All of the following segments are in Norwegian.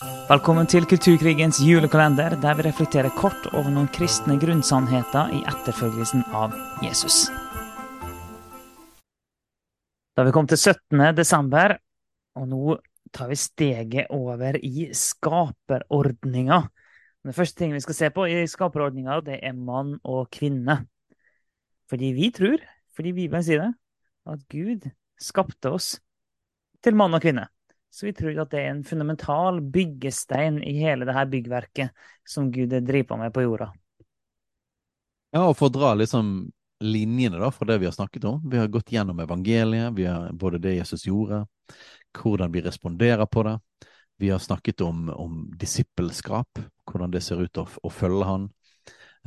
Velkommen til Kulturkrigens julekalender, der vi reflekterer kort over noen kristne grunnsannheter i etterfølgelsen av Jesus. Da vi kom til 17. desember, og nå tar vi steget over i skaperordninga. Den første tingen vi skal se på i skaperordninga, det er mann og kvinne. Fordi vi tror, fordi Bibelen sier det, at Gud skapte oss til mann og kvinne. Så vi tror at det er en fundamental byggestein i hele det her byggverket som Gud driver med på jorda. Ja, og for å dra liksom linjene da, fra det vi har snakket om. Vi har gått gjennom evangeliet, vi har både det Jesus gjorde, hvordan vi responderer på det. Vi har snakket om, om disippelskap, hvordan det ser ut å, å følge han.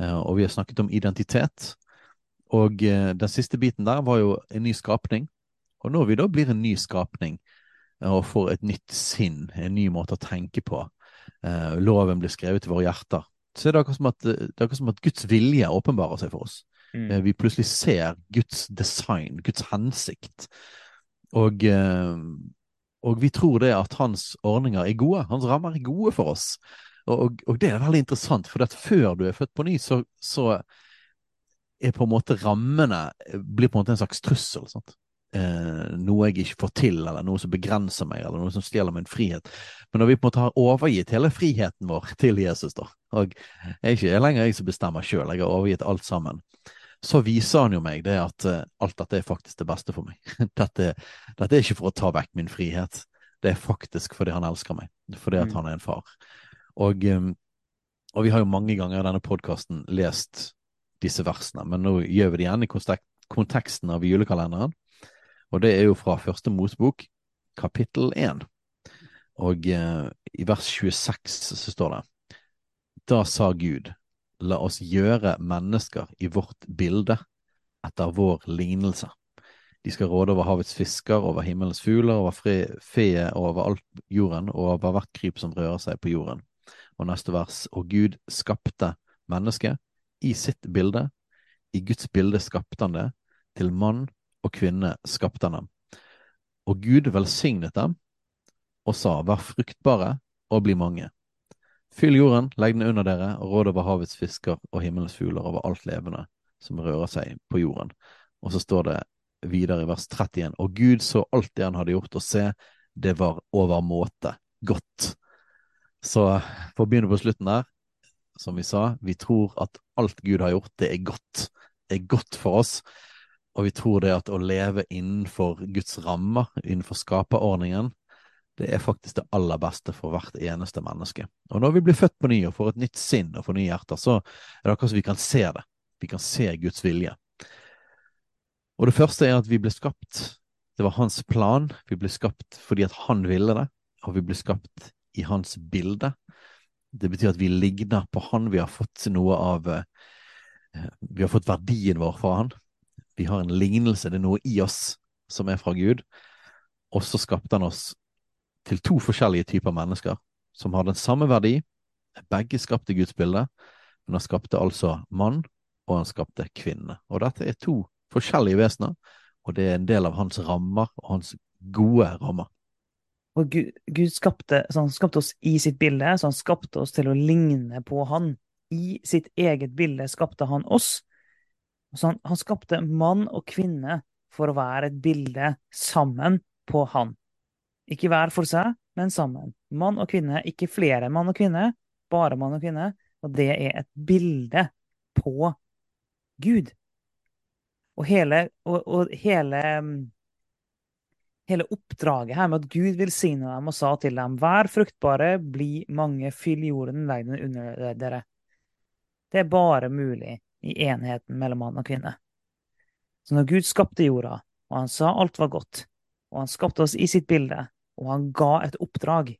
Uh, og vi har snakket om identitet. Og uh, den siste biten der var jo en ny skapning. Og når vi da blir en ny skapning, og får et nytt sinn, en ny måte å tenke på. Eh, loven blir skrevet i våre hjerter. Så er det akkurat som at, det er akkurat som at Guds vilje åpenbarer seg for oss. Mm. Eh, vi plutselig ser Guds design, Guds hensikt. Og, eh, og, vi tror det at hans ordninger er gode. Hans rammer er gode for oss. Og, og det er veldig interessant, for før du er født på ny, så, så er på en måte rammene blir på en måte en slags trussel. Sant? Eh, noe jeg ikke får til, eller noe som begrenser meg, eller noe som stjeler min frihet. Men når vi på en måte har overgitt hele friheten vår til Jesus, da, og jeg er ikke lenger jeg som bestemmer sjøl, jeg har overgitt alt sammen, så viser han jo meg det at eh, alt dette er faktisk det beste for meg. Dette, dette, er ikke for å ta vekk min frihet, det er faktisk fordi han elsker meg, fordi at mm. han er en far. Og, um, og vi har jo mange ganger i denne podkasten lest disse versene, men nå gjør vi det igjen i konteksten av julekalenderen. Og det er jo fra første Mosebok, kapittel 1. Og eh, i vers 26 så står det Da sa Gud, la oss gjøre mennesker i vårt bilde, etter vår lignelse. De skal råde over havets fisker, over himmelens fugler, over feet, over alt jorden, og over hvert kryp som rører seg på jorden. Og neste vers, og Gud skapte mennesket i sitt bilde, i Guds bilde skapte han det, til mann og kvinne skapte han dem. Og Gud velsignet dem og sa, vær fruktbare og bli mange. Fyll jorden, legg den under dere, og råd over havets fisker og himmelens fugler over alt levende som rører seg på jorden. Og så står det videre i vers 31, og Gud så alt det han hadde gjort, og se, det var overmåte godt. Så for å begynne på slutten der, som vi sa, vi tror at alt Gud har gjort, det er godt. Det er godt for oss. Og vi tror det at å leve innenfor Guds rammer, innenfor skaperordningen, det er faktisk det aller beste for hvert eneste menneske. Og når vi blir født på ny og får et nytt sinn og får nye hjerter, så er det akkurat som vi kan se det. Vi kan se Guds vilje. Og det første er at vi ble skapt. Det var hans plan. Vi ble skapt fordi at han ville det, og vi ble skapt i hans bilde. Det betyr at vi ligner på han. Vi har fått noe av eh, Vi har fått verdien vår fra han. Vi har en lignelse, det er noe i oss som er fra Gud. Og så skapte han oss til to forskjellige typer mennesker som har den samme verdi. Begge skapte Guds bilde, men han skapte altså mann, og han skapte kvinne. Og dette er to forskjellige vesener, og det er en del av hans rammer, og hans gode rammer. Og Gud, Gud skapte, han skapte oss i sitt bilde, så han skapte oss til å ligne på han. I sitt eget bilde skapte han oss, så han, han skapte mann og kvinne for å være et bilde sammen på han. Ikke hver for seg, men sammen. Mann og kvinne, ikke flere mann og kvinne, bare mann og kvinne. Og det er et bilde på Gud. Og hele, og, og hele, hele oppdraget her med at Gud velsigna dem og sa til dem Vær fruktbare, bli mange, fyll jorden, legg under dere. Det er bare mulig i enheten mellom mann og kvinne. Så når Gud skapte jorda, og han sa alt var godt, og han skapte oss i sitt bilde, og han ga et oppdrag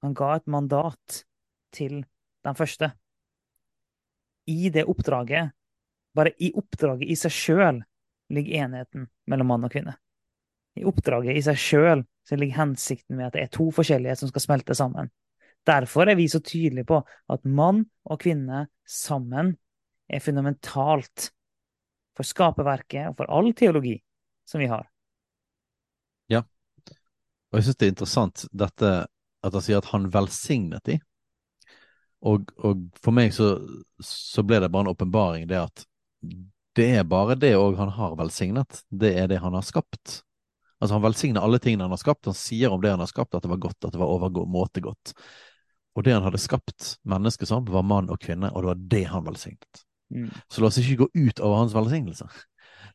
Han ga et mandat til den første. I det oppdraget, bare i oppdraget i seg sjøl, ligger enheten mellom mann og kvinne. I oppdraget i seg sjøl ligger hensikten med at det er to forskjellige som skal smelte sammen. Derfor er vi så tydelige på at mann og kvinne sammen er fundamentalt for skaperverket og for all teologi som vi har. Ja, og jeg syns det er interessant dette at han sier at han velsignet de. Og, og for meg så, så, ble det bare en åpenbaring, det at det er bare det òg han har velsignet. Det er det han har skapt. Altså Han velsigner alle tingene han har skapt. Han sier om det han har skapt, at det var godt, at det var overmåte godt. Og det han hadde skapt mennesket som, var mann og kvinne, og det var det han velsignet. Mm. Så la oss ikke gå ut over hans velsignelse.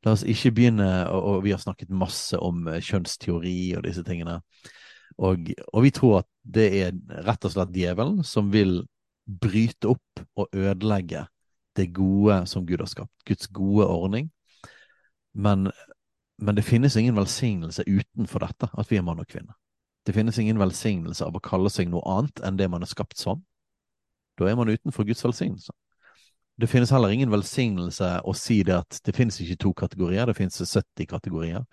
La oss ikke begynne og, og, vi har snakket masse om eh, kjønnsteori og disse tingene. Og, og, vi tror at det er rett og slett djevelen som vil bryte opp og ødelegge det gode som Gud har skapt. Guds gode ordning. Men, men det finnes ingen velsignelse utenfor dette, at vi er mann og kvinne. Det finnes ingen velsignelse av å kalle seg noe annet enn det man er skapt som. Da er man utenfor Guds velsignelse. Det finnes heller ingen velsignelse å si det at det finnes ikke to kategorier, det finnes 70 kategorier,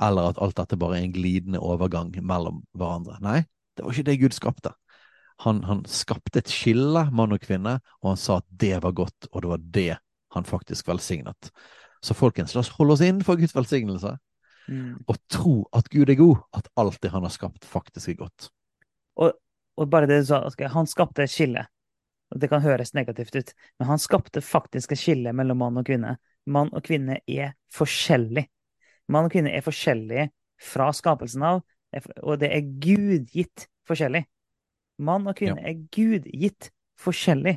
eller at alt dette bare er en glidende overgang mellom hverandre. Nei, det var ikke det Gud skapte. Han, han skapte et skille, mann og kvinne, og han sa at det var godt, og det var det han faktisk velsignet. Så folkens, la oss holde oss innenfor Guds velsignelse, mm. og tro at Gud er god, at alt det han har skapt, faktisk er godt. Og, og bare det du sa, han skapte et skille Det kan høres negativt ut, men han skapte faktisk et skille mellom mann og kvinne. Mann og kvinne er forskjellig. Mann og kvinne er forskjellige fra skapelsen av, og det er gudgitt forskjellig. Mann og kvinne ja. er gudgitt forskjellig.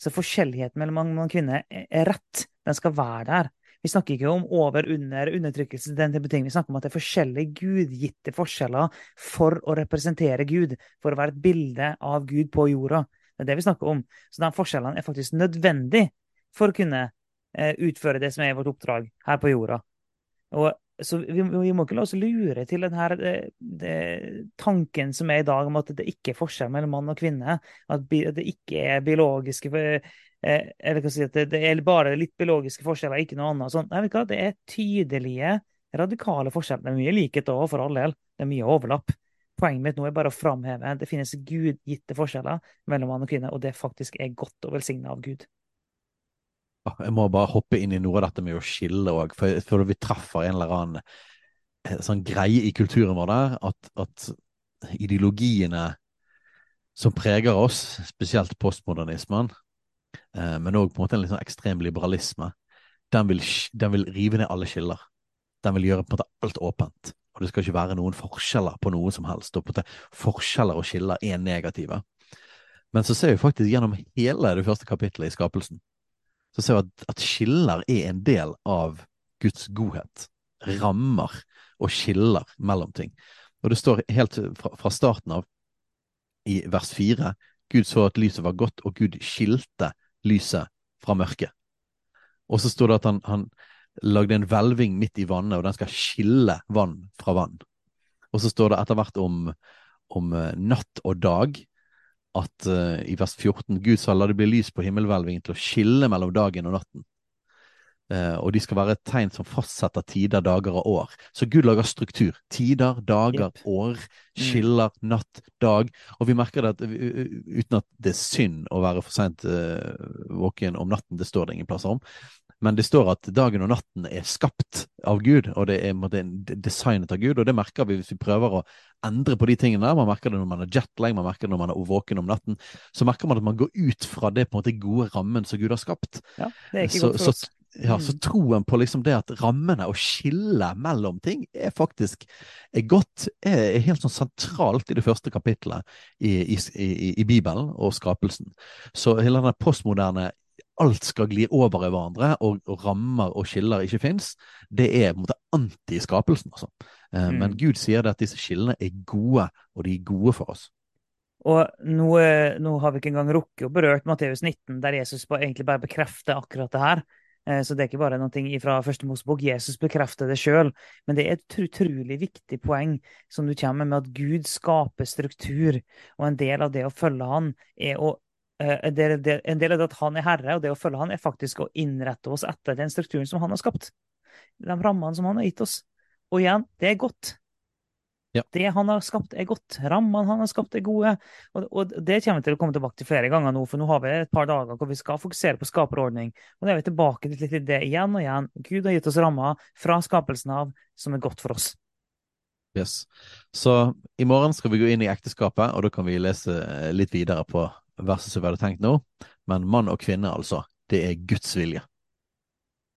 Så forskjelligheten mellom mann og kvinne er rett. Den skal være der. Vi snakker ikke om over, under, undertrykkelse, den type ting. Vi snakker om at det er forskjellige gudgitte forskjeller for å representere Gud, for å være et bilde av Gud på jorda. Det er det vi snakker om. Så de forskjellene er faktisk nødvendig for å kunne eh, utføre det som er vårt oppdrag her på jorda. Og, så vi, vi, må ikke la oss lure til denne det, det, tanken som er i dag om at det ikke er forskjell mellom mann og kvinne. At det ikke er biologiske eh, eller kan si at det, det, er bare litt biologiske forskjeller, ikke noe annet. Sånn. Nei, det er tydelige, radikale forskjeller. Det er mye likhet òg, for all del. Det er mye overlapp. Poenget mitt nå er bare å framheve det finnes gudgitte forskjeller mellom mann og kvinne, og det faktisk er godt og velsigna av Gud. Jeg må bare hoppe inn i noe av dette med å skille òg, for, for vi treffer en eller annen eh, sånn greie i kulturen vår der, at, at ideologiene som preger oss, spesielt postmodernismen, eh, men òg en litt sånn ekstrem liberalisme, den vil, den vil, rive ned alle skiller. Den vil gjøre på en måte alt åpent og det skal ikke være noen forskjeller på noe som helst. og Forskjeller og skiller er negative. Men så ser vi faktisk gjennom hele det første kapittelet i skapelsen, så ser vi at, at skiller er en del av Guds godhet. Rammer og skiller mellom ting. Og det står helt fra, fra starten av, i vers fire, Gud så at lyset var godt, og Gud skilte lyset fra mørket. Og så står det at han, han lagde en hvelving midt i vannet, og den skal skille vann fra vann. Og så står det etter hvert om, om uh, natt og dag, at uh, i vers 14 Gud sa la det bli lys på himmelhvelvingen til å skille mellom dagen og natten. Uh, og de skal være et tegn som fastsetter tider, dager og år. Så Gud lager struktur. Tider, dager, yep. år. Mm. Skiller, mm. natt, dag. Og vi merker det at uten at det er synd å være for seint uh, våken om natten, det står det ingen plasser om, men det står at dagen og natten er skapt av Gud, og det er, det er designet av Gud. Og det merker vi hvis vi prøver å endre på de tingene. Man merker det når man er jetlag, man merker det når man er våken om natten. Så merker man at man går ut fra det på en måte gode rammen som Gud har skapt. Ja, det er ikke så, godt for oss. Så, ja, så troen på liksom det at rammene og skillet mellom ting er faktisk er godt, er helt sånn sentralt i det første kapittelet i, i, i, i Bibelen og skapelsen. Så hele den postmoderne alt skal gli over i hverandre, og, og, rammer og skiller ikke fins, det er på en måte antiskapelsen. Altså. Eh, mm. Men Gud sier det at disse skillene er gode, og de er gode for oss. Og nå, nå har vi ikke engang rukket å berørt Matteus 19, der Jesus egentlig bare bekrefter akkurat det her. Eh, så det er ikke bare noe fra første Mosebok. Jesus bekrefter det sjøl. Men det er et utrolig viktig poeng som du kommer med, at Gud skaper struktur. Og en del av det å følge Han er å Eh, en del, en del, av det at han er herre, og det å følge han, er faktisk å innrette oss etter den strukturen som han har skapt. De rammene som han har gitt oss. Og igjen, det er godt. Ja. Det han har skapt, er godt. Rammene han har skapt, er gode. Og, og, det kommer vi til å komme tilbake til flere ganger nå, for nå har vi et par dager hvor vi skal fokusere på skaperordning. Og da er vi tilbake til det igjen og igjen. Gud har gitt oss rammer fra skapelsen av som er godt for oss. Yes. Så i morgen skal vi gå inn i ekteskapet, og da kan vi lese litt videre på verset som vi hadde tenkt nå. Men mann og kvinne, altså. Det er Guds vilje.